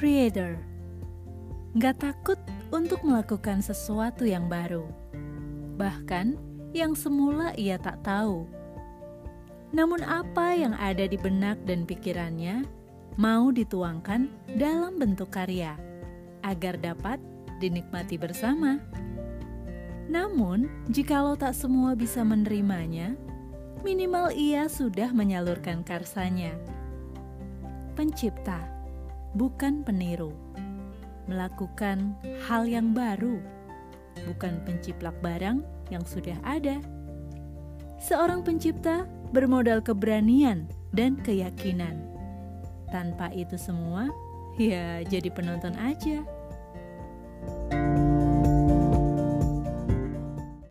creator. Gak takut untuk melakukan sesuatu yang baru, bahkan yang semula ia tak tahu. Namun, apa yang ada di benak dan pikirannya mau dituangkan dalam bentuk karya agar dapat dinikmati bersama. Namun, jikalau tak semua bisa menerimanya, minimal ia sudah menyalurkan karsanya. Pencipta, bukan peniru. Melakukan hal yang baru, bukan penciplak barang yang sudah ada. Seorang pencipta bermodal keberanian dan keyakinan. Tanpa itu semua, ya jadi penonton aja.